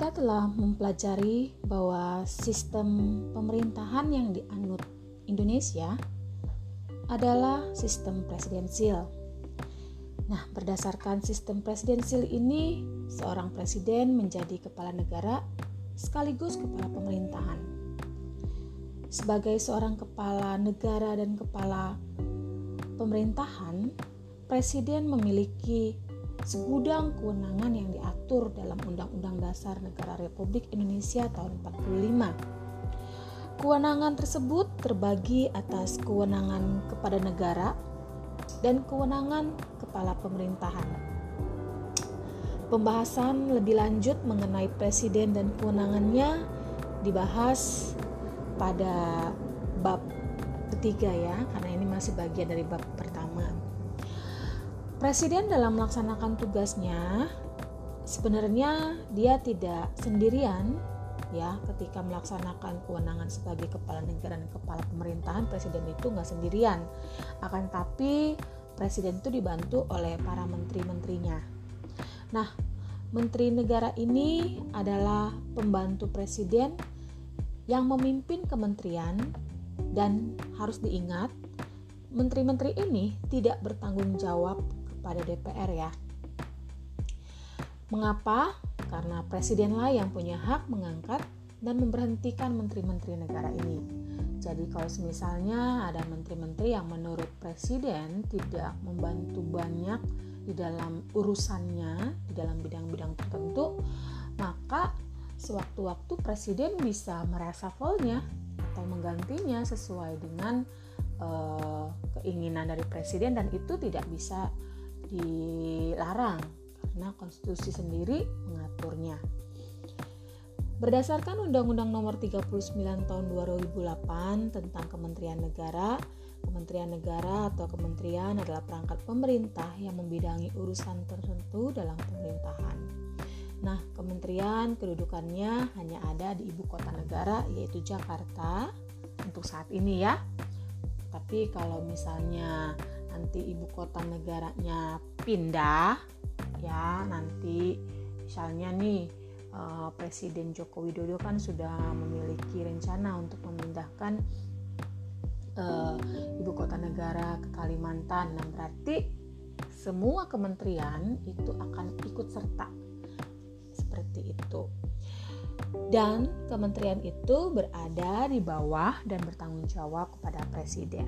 kita telah mempelajari bahwa sistem pemerintahan yang dianut Indonesia adalah sistem presidensil. Nah, berdasarkan sistem presidensil ini, seorang presiden menjadi kepala negara sekaligus kepala pemerintahan. Sebagai seorang kepala negara dan kepala pemerintahan, presiden memiliki segudang kewenangan yang diatur dalam Undang-Undang Dasar Negara Republik Indonesia tahun 45. Kewenangan tersebut terbagi atas kewenangan kepada negara dan kewenangan kepala pemerintahan. Pembahasan lebih lanjut mengenai presiden dan kewenangannya dibahas pada bab ketiga ya, karena ini masih bagian dari bab pertama. Presiden dalam melaksanakan tugasnya sebenarnya dia tidak sendirian ya ketika melaksanakan kewenangan sebagai kepala negara dan kepala pemerintahan presiden itu nggak sendirian. Akan tapi presiden itu dibantu oleh para menteri-menterinya. Nah menteri negara ini adalah pembantu presiden yang memimpin kementerian dan harus diingat menteri-menteri ini tidak bertanggung jawab pada DPR ya. Mengapa? Karena presidenlah yang punya hak mengangkat dan memberhentikan menteri-menteri negara ini. Jadi kalau misalnya ada menteri-menteri yang menurut presiden tidak membantu banyak di dalam urusannya, di dalam bidang-bidang tertentu, maka sewaktu-waktu presiden bisa meresafalnya atau menggantinya sesuai dengan uh, keinginan dari presiden dan itu tidak bisa dilarang karena konstitusi sendiri mengaturnya. Berdasarkan Undang-Undang Nomor 39 Tahun 2008 tentang Kementerian Negara, Kementerian Negara atau kementerian adalah perangkat pemerintah yang membidangi urusan tertentu dalam pemerintahan. Nah, kementerian kedudukannya hanya ada di ibu kota negara yaitu Jakarta untuk saat ini ya. Tapi kalau misalnya nanti ibu kota negaranya pindah ya nanti misalnya nih uh, Presiden Joko Widodo kan sudah memiliki rencana untuk memindahkan uh, ibu kota negara ke Kalimantan. Nah berarti semua kementerian itu akan ikut serta. Seperti itu. Dan kementerian itu berada di bawah dan bertanggung jawab kepada presiden.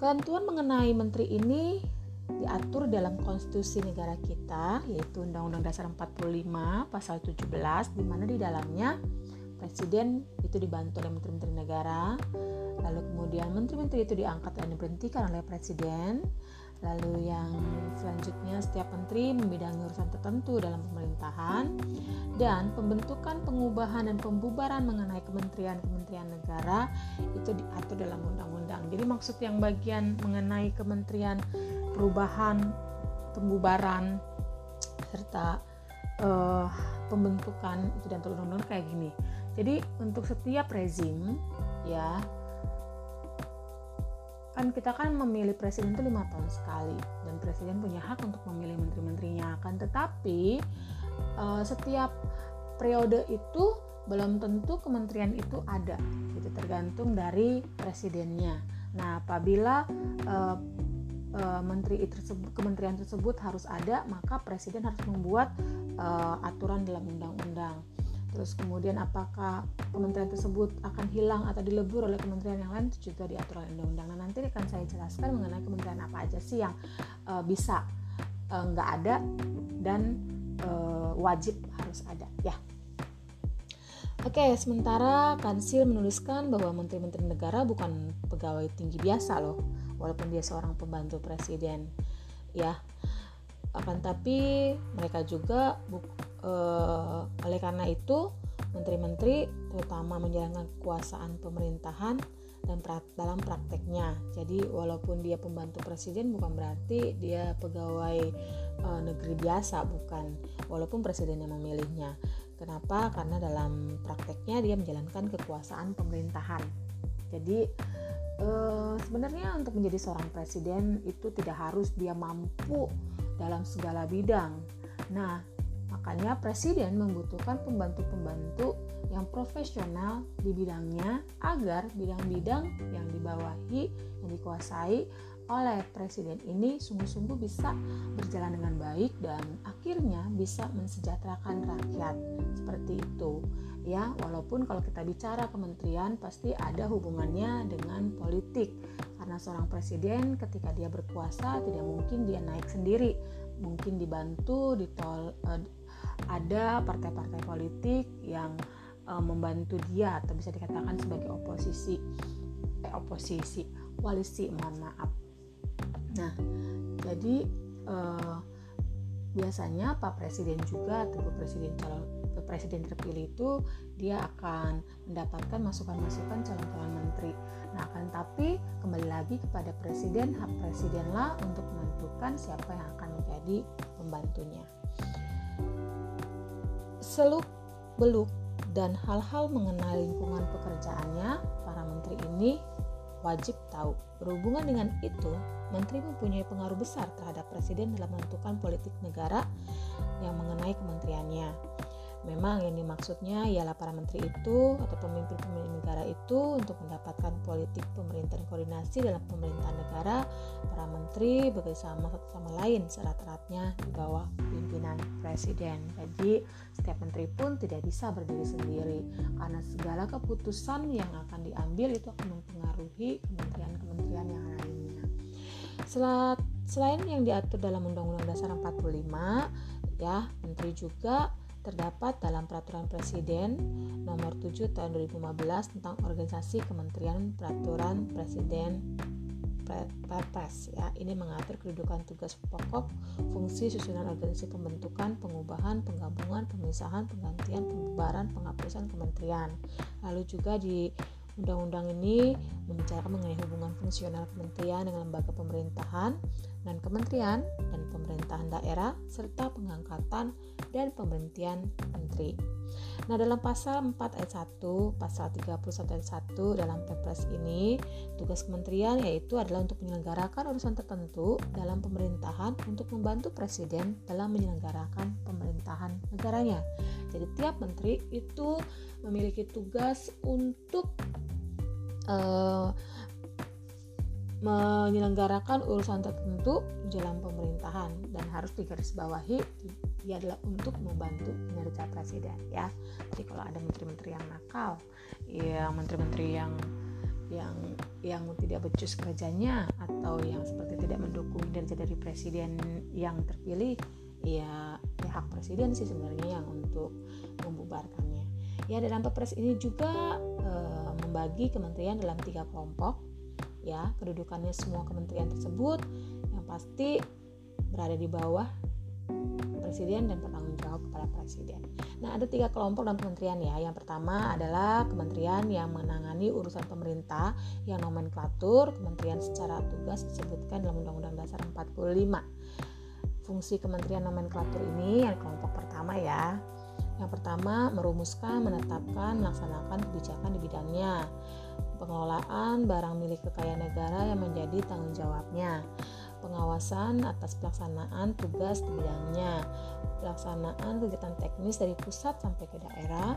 Ketentuan mengenai menteri ini diatur dalam konstitusi negara kita yaitu Undang-Undang Dasar 45 pasal 17 di mana di dalamnya presiden itu dibantu oleh menteri-menteri negara lalu kemudian menteri-menteri itu diangkat dan diberhentikan oleh presiden Lalu yang selanjutnya setiap menteri membidangi urusan tertentu dalam pemerintahan dan pembentukan, pengubahan dan pembubaran mengenai kementerian-kementerian negara itu diatur dalam undang-undang. Jadi maksud yang bagian mengenai kementerian perubahan, pembubaran serta uh, pembentukan itu dan undang-undang kayak gini. Jadi untuk setiap rezim ya kan kita kan memilih presiden itu lima tahun sekali dan presiden punya hak untuk memilih menteri-menterinya kan. Tetapi uh, setiap periode itu belum tentu kementerian itu ada. Itu tergantung dari presidennya nah apabila uh, uh, menteri tersebut kementerian tersebut harus ada maka presiden harus membuat uh, aturan dalam undang-undang terus kemudian apakah kementerian tersebut akan hilang atau dilebur oleh kementerian yang lain itu juga diatur oleh undang-undang. Nah nanti akan saya jelaskan mengenai kementerian apa aja sih yang uh, bisa uh, nggak ada dan uh, wajib harus ada ya. Oke, sementara Kansil menuliskan bahwa menteri-menteri negara bukan pegawai tinggi biasa loh, walaupun dia seorang pembantu presiden, ya. Akan tapi mereka juga uh, oleh karena itu menteri-menteri terutama menjalankan kekuasaan pemerintahan dan pra dalam prakteknya. Jadi walaupun dia pembantu presiden bukan berarti dia pegawai uh, negeri biasa bukan. Walaupun presiden yang memilihnya. Kenapa? Karena dalam prakteknya dia menjalankan kekuasaan pemerintahan. Jadi uh, sebenarnya untuk menjadi seorang presiden itu tidak harus dia mampu dalam segala bidang. Nah, Makanya presiden membutuhkan pembantu-pembantu yang profesional di bidangnya agar bidang-bidang yang dibawahi, yang dikuasai oleh presiden ini sungguh-sungguh bisa berjalan dengan baik dan akhirnya bisa mensejahterakan rakyat. Seperti itu. Ya walaupun kalau kita bicara kementerian pasti ada hubungannya dengan politik. Karena seorang presiden ketika dia berkuasa tidak mungkin dia naik sendiri. Mungkin dibantu ditol uh, ada partai-partai politik yang uh, membantu dia atau bisa dikatakan sebagai oposisi eh oposisi koalisi mohon maaf Nah, jadi eh, biasanya Pak Presiden juga atau Presiden calon Presiden terpilih itu dia akan mendapatkan masukan-masukan calon-calon menteri. Nah, akan tapi kembali lagi kepada presiden, hak presidenlah untuk menentukan siapa yang akan menjadi pembantunya. Seluk beluk dan hal-hal mengenai lingkungan pekerjaannya, para menteri ini wajib tahu. Berhubungan dengan itu, menteri mempunyai pengaruh besar terhadap presiden dalam menentukan politik negara yang mengenai kementeriannya. Memang yang dimaksudnya ialah para menteri itu atau pemimpin-pemimpin negara itu untuk mendapatkan politik pemerintahan koordinasi dalam pemerintahan negara, para menteri bekerjasama satu sama lain serat-eratnya di bawah pimpinan presiden. Jadi setiap menteri pun tidak bisa berdiri sendiri karena segala keputusan yang akan diambil itu akan mempengaruhi kementerian-kementerian yang lainnya. Selain yang diatur dalam Undang-Undang Dasar 45, ya, menteri juga terdapat dalam Peraturan Presiden Nomor 7 Tahun 2015 tentang Organisasi Kementerian Peraturan Presiden Perpres ya. Ini mengatur kedudukan tugas pokok, fungsi susunan organisasi pembentukan, pengubahan, penggabungan, pemisahan, penggantian, pembubaran, penghapusan kementerian. Lalu juga di Undang-undang ini membicarakan mengenai hubungan fungsional kementerian dengan lembaga pemerintahan dan kementerian dan pemerintahan daerah serta pengangkatan dan pemberhentian menteri. Nah, dalam pasal 4 ayat 1, pasal 31 ayat 1 dalam Perpres ini, tugas kementerian yaitu adalah untuk menyelenggarakan urusan tertentu dalam pemerintahan untuk membantu presiden dalam menyelenggarakan pemerintahan negaranya. Jadi tiap menteri itu memiliki tugas untuk uh, menyelenggarakan urusan tertentu dalam pemerintahan dan harus digarisbawahi dia adalah untuk membantu kinerja presiden ya. Jadi kalau ada menteri-menteri yang nakal, ya menteri-menteri yang yang yang tidak becus kerjanya atau yang seperti tidak mendukung kinerja dari presiden yang terpilih, ya, ya hak presiden sih sebenarnya yang untuk membubarkannya. Ya dalam Perpres ini juga e, membagi kementerian dalam tiga kelompok ya kedudukannya semua kementerian tersebut yang pasti berada di bawah presiden dan bertanggung jawab kepada presiden. Nah, ada tiga kelompok dalam kementerian ya. Yang pertama adalah kementerian yang menangani urusan pemerintah yang nomenklatur, kementerian secara tugas disebutkan dalam Undang-Undang Dasar 45. Fungsi kementerian nomenklatur ini yang kelompok pertama ya. Yang pertama, merumuskan, menetapkan, melaksanakan kebijakan di bidangnya pengelolaan barang milik kekayaan negara yang menjadi tanggung jawabnya, pengawasan atas pelaksanaan tugas di bidangnya, pelaksanaan kegiatan teknis dari pusat sampai ke daerah,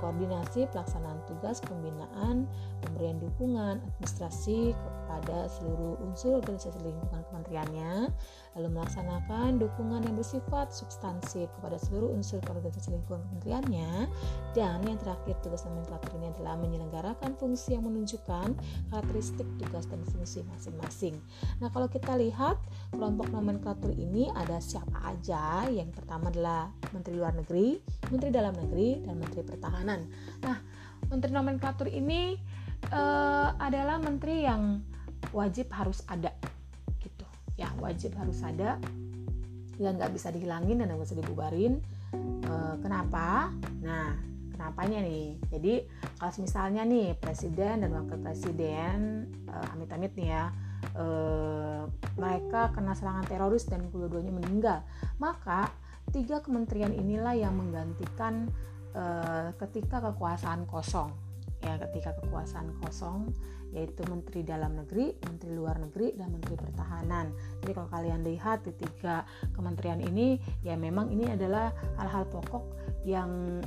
koordinasi pelaksanaan tugas pembinaan, pemberian dukungan administrasi kepada seluruh unsur organisasi lingkungan kementeriannya, lalu melaksanakan dukungan yang bersifat substansif kepada seluruh unsur organisasi lingkungan kementeriannya, dan yang terakhir tugas nomenklatur ini adalah menyelenggarakan fungsi yang menunjukkan karakteristik tugas dan fungsi masing-masing. Nah, kalau kita lihat kelompok nomenklatur ini ada siapa aja? Yang pertama adalah Menteri Luar Negeri, Menteri Dalam Negeri, dan Menteri Pertahanan. Nah, Menteri nomenklatur ini uh, adalah menteri yang wajib harus ada, gitu. Ya, wajib harus ada, yang nggak bisa dihilangin dan nggak bisa dibubarin. Uh, kenapa? Nah, kenapanya nih? Jadi kalau misalnya nih presiden dan wakil presiden uh, amit-amit nih ya uh, mereka kena serangan teroris dan kedua-duanya meninggal, maka tiga kementerian inilah yang menggantikan uh, ketika kekuasaan kosong ya ketika kekuasaan kosong yaitu Menteri Dalam Negeri, Menteri Luar Negeri, dan Menteri Pertahanan. Jadi kalau kalian lihat di tiga kementerian ini ya memang ini adalah hal-hal pokok yang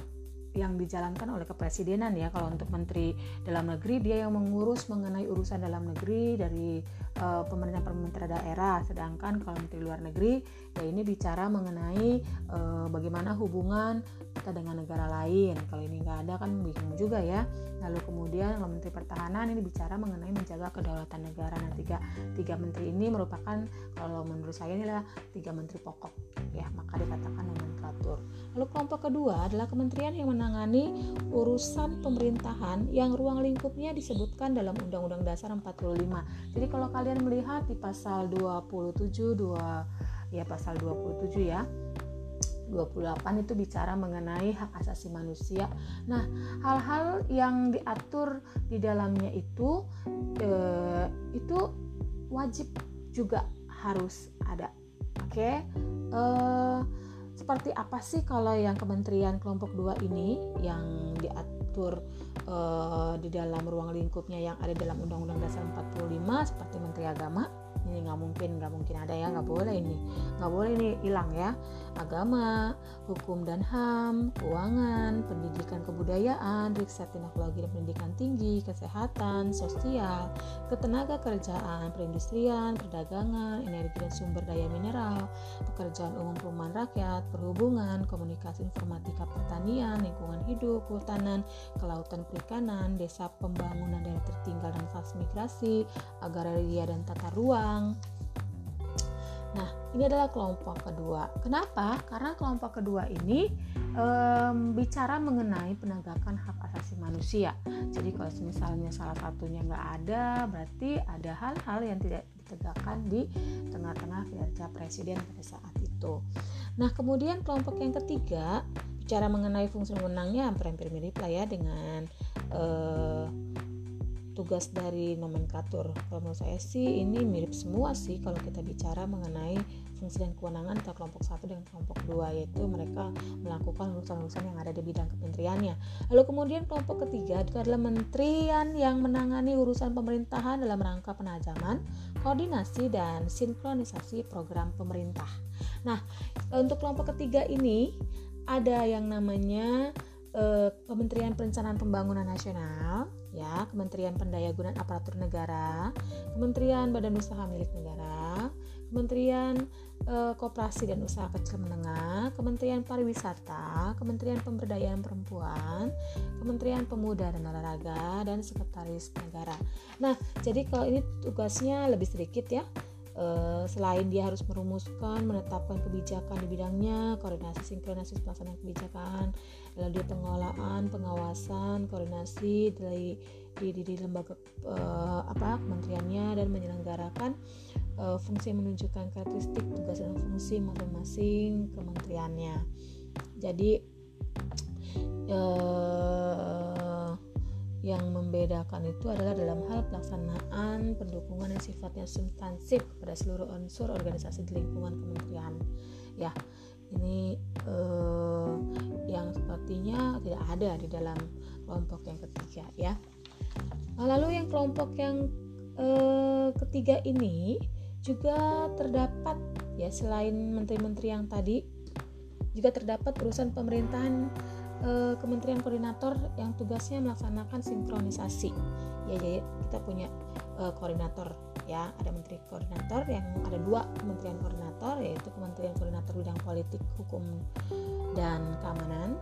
yang dijalankan oleh kepresidenan ya. Kalau untuk menteri dalam negeri dia yang mengurus mengenai urusan dalam negeri dari uh, pemerintah pemerintah daerah. Sedangkan kalau menteri luar negeri ya ini bicara mengenai uh, bagaimana hubungan kita dengan negara lain. Kalau ini nggak ada kan bingung juga ya. Lalu kemudian kalau menteri pertahanan ini bicara mengenai menjaga kedaulatan negara. Nah tiga tiga menteri ini merupakan kalau menurut saya inilah tiga menteri pokok ya. Maka dikatakan nomenklatur lalu kelompok kedua adalah kementerian yang menangani urusan pemerintahan yang ruang lingkupnya disebutkan dalam Undang-Undang Dasar 45 jadi kalau kalian melihat di pasal 27 dua ya pasal 27 ya 28 itu bicara mengenai hak asasi manusia. Nah, hal-hal yang diatur di dalamnya itu eh, itu wajib juga harus ada. Oke. Okay? Eh, seperti apa sih kalau yang Kementerian Kelompok 2 ini yang diatur uh, di dalam ruang lingkupnya yang ada dalam Undang-Undang Dasar 45 seperti Menteri Agama? Ini nggak mungkin nggak mungkin ada ya nggak boleh ini. Nggak boleh ini hilang ya. Agama hukum dan ham keuangan pendidikan kebudayaan riset teknologi dan pendidikan tinggi kesehatan sosial ketenaga kerjaan perindustrian perdagangan energi dan sumber daya mineral pekerjaan umum perumahan rakyat perhubungan komunikasi informatika pertanian lingkungan hidup kehutanan kelautan perikanan desa pembangunan daerah tertinggal dan transmigrasi agraria dan tata ruang Nah, ini adalah kelompok kedua. Kenapa? Karena kelompok kedua ini um, bicara mengenai penegakan hak asasi manusia. Jadi kalau misalnya salah satunya nggak ada, berarti ada hal-hal yang tidak ditegakkan di tengah-tengah kinerja presiden pada saat itu. Nah, kemudian kelompok yang ketiga bicara mengenai fungsi wewenangnya hampir-hampir mirip lah ya dengan uh, tugas dari nomenklatur. Kalau menurut saya sih ini mirip semua sih kalau kita bicara mengenai fungsi dan kewenangan antara kelompok satu dan kelompok dua yaitu mereka melakukan urusan-urusan yang ada di bidang kementeriannya. Lalu kemudian kelompok ketiga itu adalah menterian yang menangani urusan pemerintahan dalam rangka penajaman, koordinasi dan sinkronisasi program pemerintah. Nah, untuk kelompok ketiga ini ada yang namanya eh, Kementerian Perencanaan Pembangunan Nasional, ya, Kementerian Pendayagunaan Aparatur Negara, Kementerian Badan Usaha Milik Negara, Kementerian eh, Koperasi dan Usaha Kecil Menengah, Kementerian Pariwisata, Kementerian Pemberdayaan Perempuan, Kementerian Pemuda dan Olahraga, dan Sekretaris Negara. Nah, jadi kalau ini tugasnya lebih sedikit ya Uh, selain dia harus merumuskan, menetapkan kebijakan di bidangnya, koordinasi sinkronasi pelaksanaan kebijakan, lalu dia pengelolaan, pengawasan, koordinasi dari di, di, di lembaga uh, apa kementeriannya dan menyelenggarakan uh, fungsi menunjukkan karakteristik tugas dan fungsi masing-masing kementeriannya. Jadi uh, membedakan itu adalah dalam hal pelaksanaan pendukungan yang sifatnya substansif kepada seluruh unsur organisasi di lingkungan kementerian. Ya, ini eh, yang sepertinya tidak ada di dalam kelompok yang ketiga ya. Lalu yang kelompok yang eh, ketiga ini juga terdapat ya selain menteri-menteri yang tadi juga terdapat perusahaan pemerintahan uh, kementerian koordinator yang tugasnya melaksanakan sinkronisasi. Ya, jadi kita punya uh, koordinator ya, ada menteri koordinator yang ada dua kementerian koordinator yaitu Kementerian Koordinator Bidang Politik, Hukum dan Keamanan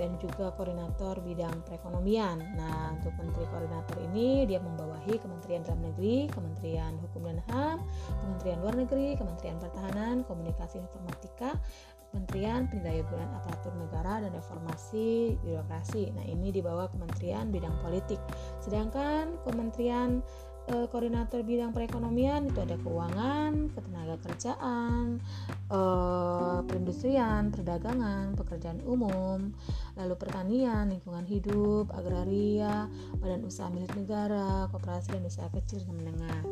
dan juga koordinator bidang perekonomian. Nah, untuk menteri koordinator ini dia membawahi Kementerian Dalam Negeri, Kementerian Hukum dan HAM, Kementerian Luar Negeri, Kementerian Pertahanan, Komunikasi Informatika, Kementerian Pendayaan Aparatur Negara dan Reformasi Birokrasi. Nah, ini di bawah Kementerian Bidang Politik. Sedangkan Kementerian e, Koordinator Bidang Perekonomian itu ada keuangan, ketenaga kerjaan, e, perindustrian, perdagangan, pekerjaan umum, lalu pertanian, lingkungan hidup, agraria, badan usaha milik negara, koperasi dan usaha kecil dan menengah.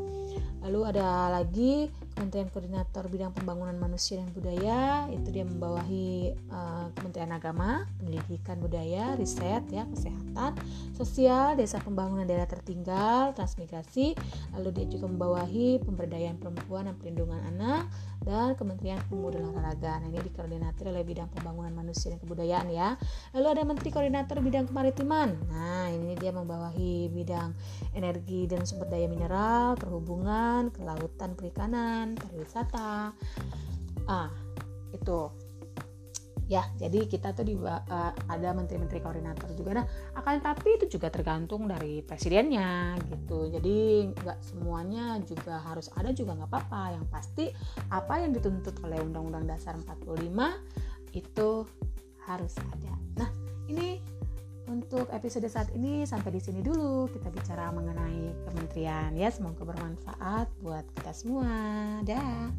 Lalu ada lagi Kementerian Koordinator Bidang Pembangunan Manusia dan Budaya, itu dia membawahi uh, Kementerian Agama, Pendidikan Budaya, Riset, ya, Kesehatan, Sosial, Desa Pembangunan Daerah Tertinggal, Transmigrasi. Lalu dia juga membawahi Pemberdayaan Perempuan dan Perlindungan Anak dan Kementerian Pemuda dan Olahraga. Nah, ini dikoordinator oleh Bidang Pembangunan Manusia dan Kebudayaan ya. Lalu ada Menteri Koordinator Bidang Kemaritiman. Nah, ini dia membawahi bidang energi dan sumber daya mineral, perhubungan, kelautan, perikanan, pariwisata ah itu ya jadi kita tuh di uh, ada menteri-menteri koordinator juga. Nah akan tapi itu juga tergantung dari presidennya gitu. Jadi nggak semuanya juga harus ada juga nggak apa-apa. Yang pasti apa yang dituntut oleh Undang-Undang Dasar 45 itu harus ada. Nah ini untuk episode saat ini sampai di sini dulu. Kita bicara mengenai kementerian ya. Semoga bermanfaat buat kita semua. Dah